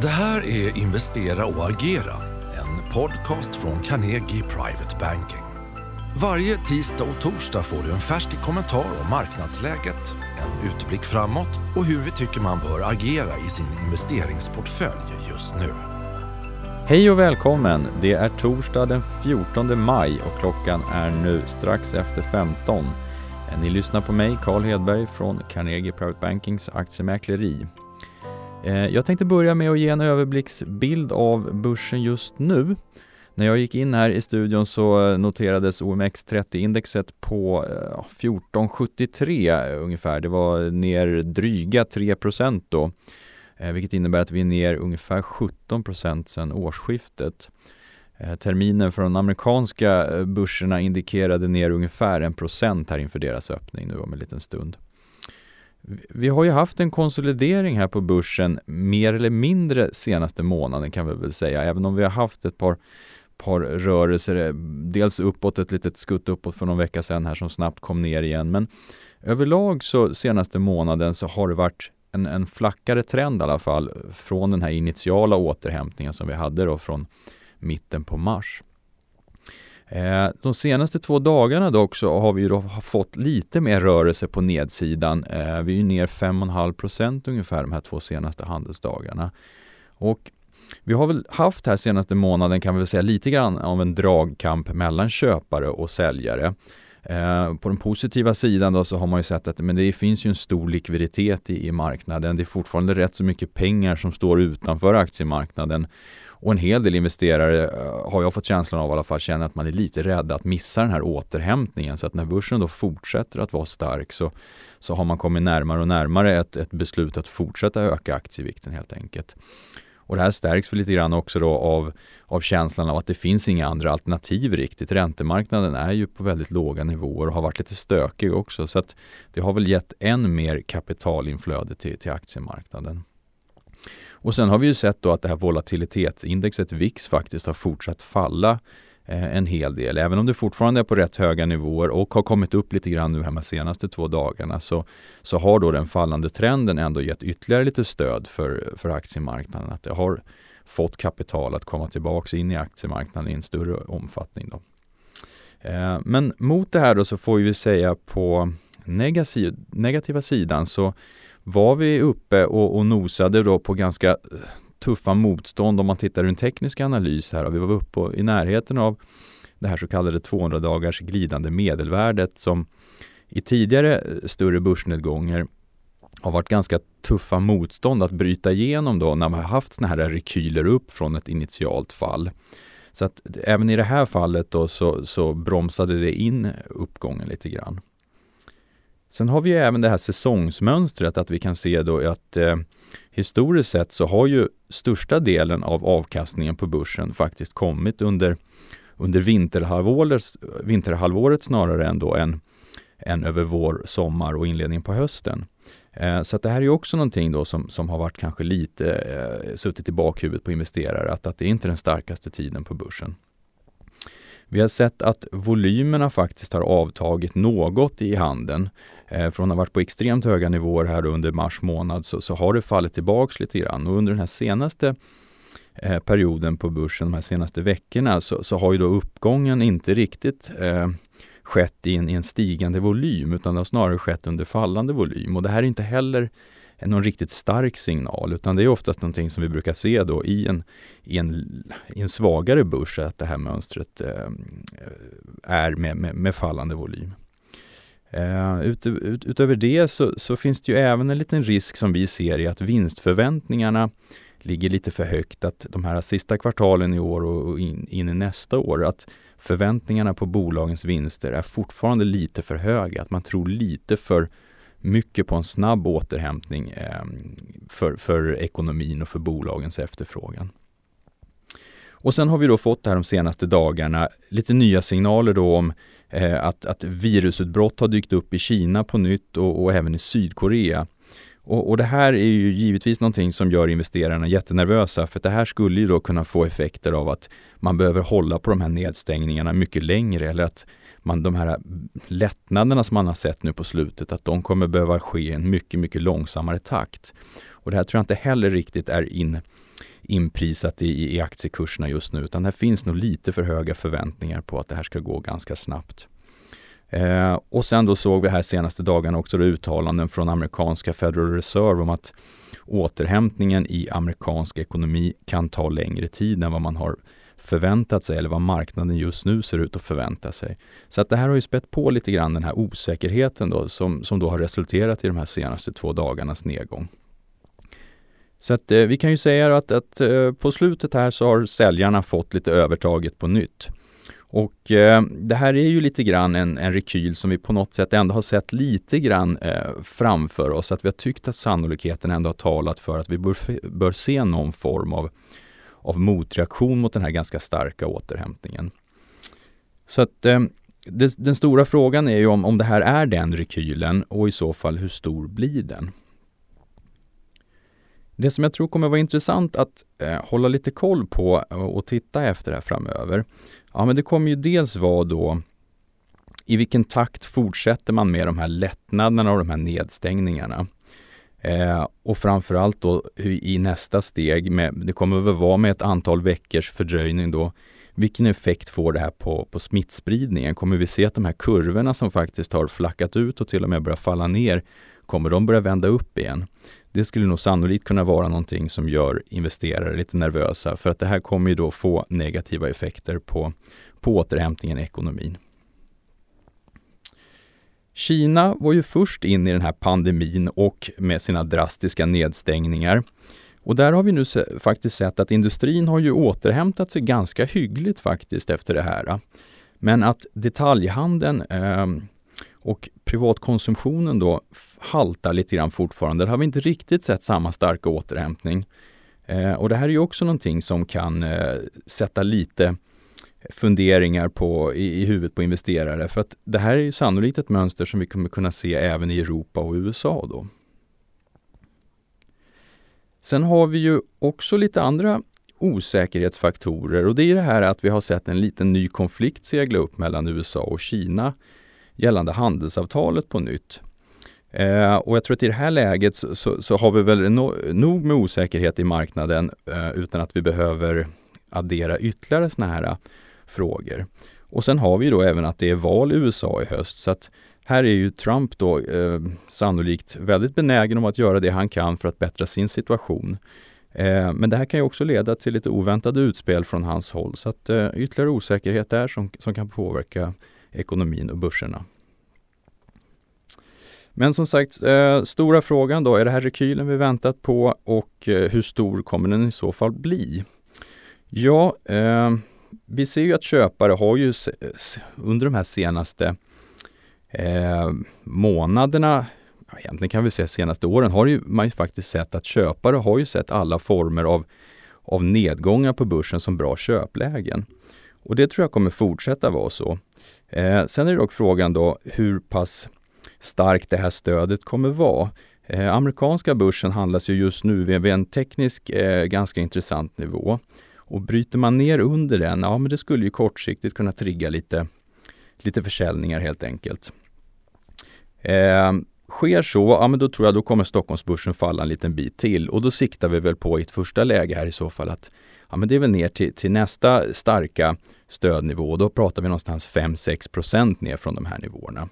Det här är Investera och agera, en podcast från Carnegie Private Banking. Varje tisdag och torsdag får du en färsk kommentar om marknadsläget, en utblick framåt och hur vi tycker man bör agera i sin investeringsportfölj just nu. Hej och välkommen! Det är torsdag den 14 maj och klockan är nu strax efter 15. Ni lyssnar på mig, Carl Hedberg från Carnegie Private Bankings aktiemäkleri. Eh, jag tänkte börja med att ge en överblicksbild av börsen just nu. När jag gick in här i studion så eh, noterades OMX30-indexet på eh, 1473 ungefär. Det var ner dryga 3 då, vilket innebär att vi är ner ungefär 17% sedan årsskiftet. Terminen för de amerikanska börserna indikerade ner ungefär 1 här inför deras öppning nu om en liten stund. Vi har ju haft en konsolidering här på börsen mer eller mindre senaste månaden kan vi väl säga, även om vi har haft ett par, par rörelser, eh, dels uppåt, ett litet skutt uppåt för någon vecka sedan här som snabbt kom ner igen. Men överlag så senaste månaden så har det varit en, en flackare trend i alla fall från den här initiala återhämtningen som vi hade då från mitten på mars. Eh, de senaste två dagarna dock så har vi då fått lite mer rörelse på nedsidan. Eh, vi är ner 5,5% ungefär de här två senaste handelsdagarna. Och vi har väl haft här senaste månaden kan vi väl säga lite grann av en dragkamp mellan köpare och säljare. Eh, på den positiva sidan då så har man ju sett att men det finns ju en stor likviditet i, i marknaden. Det är fortfarande rätt så mycket pengar som står utanför aktiemarknaden och en hel del investerare eh, har jag fått känslan av i alla fall känner att man är lite rädd att missa den här återhämtningen. Så att när börsen då fortsätter att vara stark så, så har man kommit närmare och närmare ett, ett beslut att fortsätta öka aktievikten helt enkelt. Och det här stärks för lite grann också då av, av känslan av att det finns inga andra alternativ riktigt. Räntemarknaden är ju på väldigt låga nivåer och har varit lite stökig också. Så att det har väl gett än mer kapitalinflöde till, till aktiemarknaden. Och sen har vi ju sett då att det här volatilitetsindexet VIX faktiskt har fortsatt falla eh, en hel del. Även om det fortfarande är på rätt höga nivåer och har kommit upp lite grann nu här de senaste två dagarna så, så har då den fallande trenden ändå gett ytterligare lite stöd för, för aktiemarknaden. Att det har fått kapital att komma tillbaka in i aktiemarknaden i en större omfattning. Då. Eh, men mot det här då så får vi säga på negativa sidan så var vi uppe och, och nosade då på ganska eh, tuffa motstånd om man tittar ur en teknisk analys här. Vi var uppe i närheten av det här så kallade 200 dagars glidande medelvärdet som i tidigare eh, större börsnedgångar har varit ganska tuffa motstånd att bryta igenom då när man har haft sådana här rekyler upp från ett initialt fall. Så att även i det här fallet då så, så bromsade det in uppgången lite grann. Sen har vi även det här säsongsmönstret att vi kan se då att eh, historiskt sett så har ju största delen av avkastningen på börsen faktiskt kommit under, under vinterhalvåret, vinterhalvåret snarare än, då än, än över vår, sommar och inledningen på hösten. Eh, så att det här är också någonting då som, som har varit kanske lite eh, suttit i bakhuvudet på investerare, att, att det är inte är den starkaste tiden på börsen. Vi har sett att volymerna faktiskt har avtagit något i handeln. Eh, från att ha varit på extremt höga nivåer här under mars månad så, så har det fallit tillbaks lite grann och under den här senaste eh, perioden på börsen, de här senaste veckorna, så, så har ju då uppgången inte riktigt eh, skett i en, i en, stigande volym utan det har snarare skett under fallande volym och det här är inte heller någon riktigt stark signal utan det är oftast någonting som vi brukar se då i en, i en, i en svagare börs att det här mönstret eh, är med, med, med, fallande volym. Uh, ut, ut, utöver det så, så, finns det ju även en liten risk som vi ser i att vinstförväntningarna ligger lite för högt. Att de här sista kvartalen i år och in, in i nästa år, att förväntningarna på bolagens vinster är fortfarande lite för höga. Att man tror lite för mycket på en snabb återhämtning eh, för, för ekonomin och för bolagens efterfrågan. Och sen har vi då fått det här de senaste dagarna lite nya signaler då om eh, att, att virusutbrott har dykt upp i Kina på nytt och, och även i Sydkorea. Och, och, det här är ju givetvis någonting som gör investerarna jättenervösa för det här skulle ju då kunna få effekter av att man behöver hålla på de här nedstängningarna mycket längre eller att man, de här lättnaderna som man har sett nu på slutet, att de kommer behöva ske i en mycket, mycket långsammare takt. Och det här tror jag inte heller riktigt är in, inprisat i, i aktiekurserna just nu, utan det finns nog lite för höga förväntningar på att det här ska gå ganska snabbt. Eh, och sen då såg vi här senaste dagarna också uttalanden från amerikanska Federal Reserve om att återhämtningen i amerikansk ekonomi kan ta längre tid än vad man har förväntat sig eller vad marknaden just nu ser ut att förvänta sig. Så att det här har ju spett på lite grann den här osäkerheten då, som, som då har resulterat i de här senaste två dagarnas nedgång. Så att eh, vi kan ju säga att, att eh, på slutet här så har säljarna fått lite övertaget på nytt. Och eh, det här är ju lite grann en, en rekyl som vi på något sätt ändå har sett lite grann eh, framför oss. Att vi har tyckt att sannolikheten ändå har talat för att vi bör, bör se någon form av, av motreaktion mot den här ganska starka återhämtningen. Så att eh, det, den stora frågan är ju om, om det här är den rekylen och i så fall hur stor blir den? Det som jag tror kommer vara intressant att eh, hålla lite koll på och, och titta efter här framöver. Ja, men det kommer ju dels vara då i vilken takt fortsätter man med de här lättnaderna och de här nedstängningarna? Eh, och framförallt då i nästa steg, med, det kommer väl vara med ett antal veckors fördröjning då, vilken effekt får det här på, på smittspridningen? Kommer vi se att de här kurvorna som faktiskt har flackat ut och till och med börjar falla ner, kommer de börja vända upp igen? Det skulle nog sannolikt kunna vara någonting som gör investerare lite nervösa för att det här kommer ju då få negativa effekter på, på återhämtningen i ekonomin. Kina var ju först in i den här pandemin och med sina drastiska nedstängningar. Och där har vi nu se, faktiskt sett att industrin har ju återhämtat sig ganska hyggligt faktiskt efter det här. Men att detaljhandeln eh, och privatkonsumtionen då haltar lite grann fortfarande. Där har vi inte riktigt sett samma starka återhämtning. Eh, och det här är ju också någonting som kan eh, sätta lite funderingar på, i, i huvudet på investerare. För att det här är ju sannolikt ett mönster som vi kommer kunna se även i Europa och USA då. Sen har vi ju också lite andra osäkerhetsfaktorer och det är det här att vi har sett en liten ny konflikt segla upp mellan USA och Kina gällande handelsavtalet på nytt. Eh, och jag tror att i det här läget så, så, så har vi väl no, nog med osäkerhet i marknaden eh, utan att vi behöver addera ytterligare sådana här eh, frågor. Och sen har vi då även att det är val i USA i höst så att här är ju Trump då eh, sannolikt väldigt benägen om att göra det han kan för att bättra sin situation. Eh, men det här kan ju också leda till lite oväntade utspel från hans håll så att eh, ytterligare osäkerhet där som, som kan påverka ekonomin och börserna. Men som sagt, eh, stora frågan då, är det här rekylen vi väntat på och eh, hur stor kommer den i så fall bli? Ja, eh, vi ser ju att köpare har ju under de här senaste eh, månaderna, egentligen kan vi säga senaste åren, har ju, man ju faktiskt sett att köpare har ju sett alla former av, av nedgångar på börsen som bra köplägen. Och det tror jag kommer fortsätta vara så. Eh, sen är det dock frågan då hur pass starkt det här stödet kommer vara. Eh, amerikanska börsen handlas ju just nu vid en teknisk eh, ganska intressant nivå. Och bryter man ner under den, ja men det skulle ju kortsiktigt kunna trigga lite, lite försäljningar helt enkelt. Eh, Sker så, ja men då tror jag då kommer Stockholmsbörsen falla en liten bit till och då siktar vi väl på i ett första läge här i så fall att ja, men det är väl ner till, till nästa starka stödnivå. Då pratar vi någonstans 5-6% ner från de här nivåerna.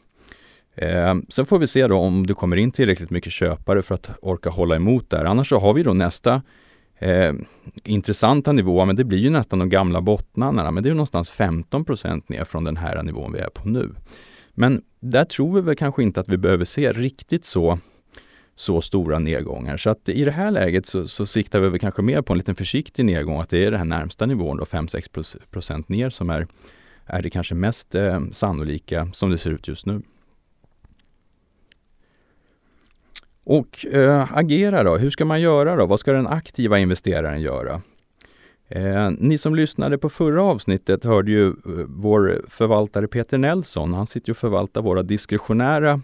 Eh, sen får vi se då om det kommer in tillräckligt mycket köpare för att orka hålla emot där. Annars så har vi då nästa eh, intressanta nivå, men det blir ju nästan de gamla bottnarna, men det är någonstans 15% ner från den här nivån vi är på nu. Men där tror vi väl kanske inte att vi behöver se riktigt så så stora nedgångar. Så att i det här läget så, så siktar vi väl kanske mer på en liten försiktig nedgång, att det är den här närmsta nivån, 5-6 procent ner, som är, är det kanske mest eh, sannolika som det ser ut just nu. Och eh, agera då, hur ska man göra då? Vad ska den aktiva investeraren göra? Eh, ni som lyssnade på förra avsnittet hörde ju eh, vår förvaltare Peter Nelson. Han sitter och förvaltar våra diskretionära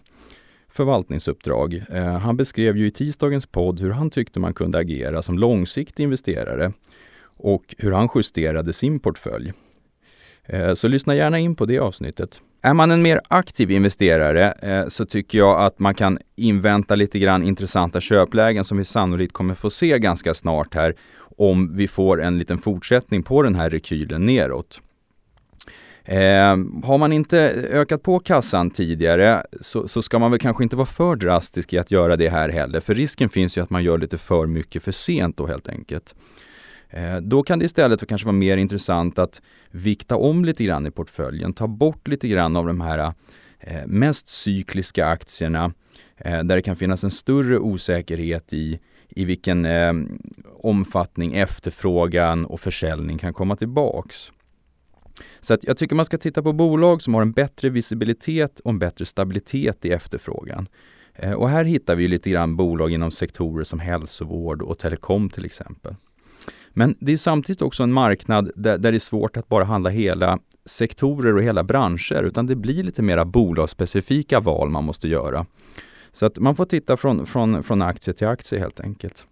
förvaltningsuppdrag. Eh, han beskrev ju i tisdagens podd hur han tyckte man kunde agera som långsiktig investerare och hur han justerade sin portfölj. Eh, så lyssna gärna in på det avsnittet. Är man en mer aktiv investerare eh, så tycker jag att man kan invänta lite grann intressanta köplägen som vi sannolikt kommer få se ganska snart här om vi får en liten fortsättning på den här rekylen neråt. Eh, har man inte ökat på kassan tidigare så, så, ska man väl kanske inte vara för drastisk i att göra det här heller, för risken finns ju att man gör lite för mycket för sent då helt enkelt. Eh, då kan det istället kanske vara mer intressant att vikta om lite grann i portföljen, ta bort lite grann av de här eh, mest cykliska aktierna eh, där det kan finnas en större osäkerhet i i vilken eh, omfattning efterfrågan och försäljning kan komma tillbaks. Så att jag tycker man ska titta på bolag som har en bättre visibilitet och en bättre stabilitet i efterfrågan. Eh, och här hittar vi lite grann bolag inom sektorer som hälsovård och telekom till exempel. Men det är samtidigt också en marknad där, där det är svårt att bara handla hela sektorer och hela branscher utan det blir lite mera bolagsspecifika val man måste göra. Så att man får titta från, från, från aktie till aktie helt enkelt.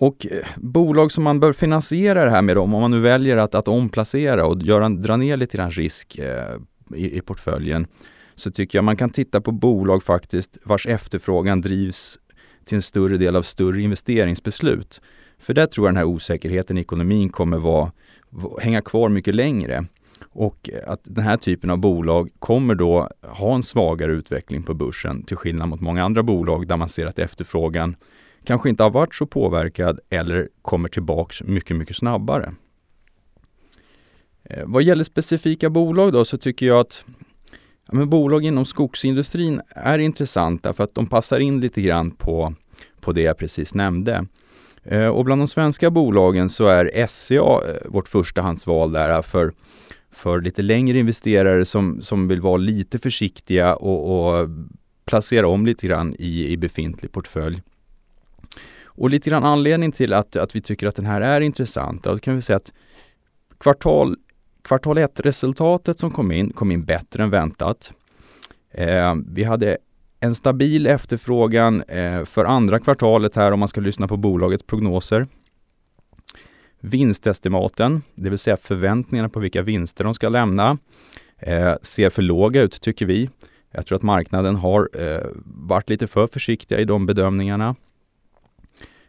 Och eh, bolag som man bör finansiera det här med om, om man nu väljer att, att omplacera och göra, dra ner lite grann risk eh, i, i portföljen, så tycker jag man kan titta på bolag faktiskt vars efterfrågan drivs till en större del av större investeringsbeslut. För där tror jag den här osäkerheten i ekonomin kommer vara, hänga kvar mycket längre. Och att den här typen av bolag kommer då ha en svagare utveckling på börsen till skillnad mot många andra bolag där man ser att efterfrågan kanske inte har varit så påverkad eller kommer tillbaks mycket, mycket snabbare. Eh, vad gäller specifika bolag då så tycker jag att ja, men bolag inom skogsindustrin är intressanta för att de passar in lite grann på, på det jag precis nämnde. Eh, och bland de svenska bolagen så är SCA eh, vårt förstahandsval där för, för lite längre investerare som, som vill vara lite försiktiga och, och placera om lite grann i, i befintlig portfölj. Och lite grann anledning till att, att vi tycker att den här är intressant, då kan vi säga att kvartal, kvartal 1-resultatet som kom in, kom in bättre än väntat. Eh, vi hade en stabil efterfrågan eh, för andra kvartalet här om man ska lyssna på bolagets prognoser. Vinstestimaten, det vill säga förväntningarna på vilka vinster de ska lämna, eh, ser för låga ut tycker vi. Jag tror att marknaden har eh, varit lite för försiktiga i de bedömningarna.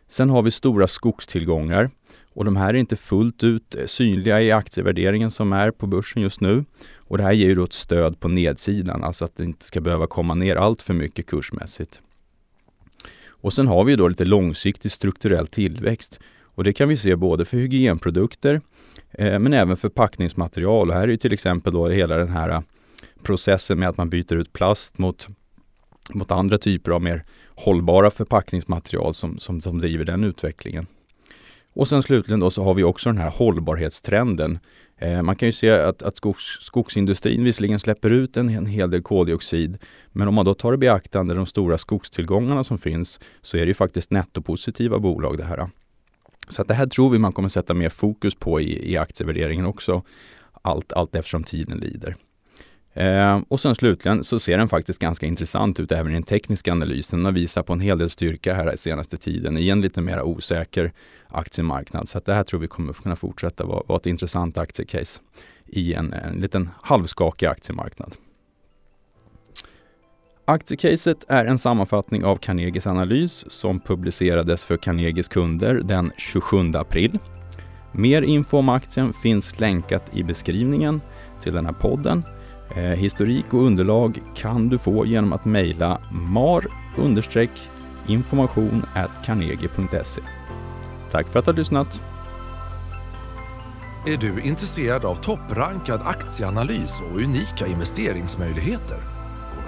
Sen har vi stora skogstillgångar och de här är inte fullt ut eh, synliga i aktievärderingen som är på börsen just nu. Och det här ger ju då ett stöd på nedsidan, alltså att det inte ska behöva komma ner allt för mycket kursmässigt. Och sen har vi då lite långsiktig strukturell tillväxt och det kan vi se både för hygienprodukter eh, men även för packningsmaterial. Och här är till exempel då hela den här eh, processen med att man byter ut plast mot, mot andra typer av mer hållbara förpackningsmaterial som, som, som driver den utvecklingen. Och sen slutligen då så har vi också den här hållbarhetstrenden. Eh, man kan ju se att, att skogs, skogsindustrin visserligen släpper ut en, en hel del koldioxid, men om man då tar i beaktande de stora skogstillgångarna som finns så är det ju faktiskt nettopositiva bolag det här. Så att det här tror vi man kommer sätta mer fokus på i, i aktievärderingen också, allt, allt eftersom tiden lider. Eh, och sen slutligen så ser den faktiskt ganska intressant ut även i den tekniska analysen. Den har visat på en hel del styrka här senaste tiden i en lite mer osäker aktiemarknad. Så att det här tror vi kommer kunna fortsätta vara, vara ett intressant aktiecase i en, en liten halvskakig aktiemarknad. Aktiecaset är en sammanfattning av Carnegies analys som publicerades för Carnegies kunder den 27 april. Mer info om aktien finns länkat i beskrivningen till den här podden Eh, historik och underlag kan du få genom att mejla mar information carnegie.se. Tack för att du har lyssnat! Är du intresserad av topprankad aktieanalys och unika investeringsmöjligheter?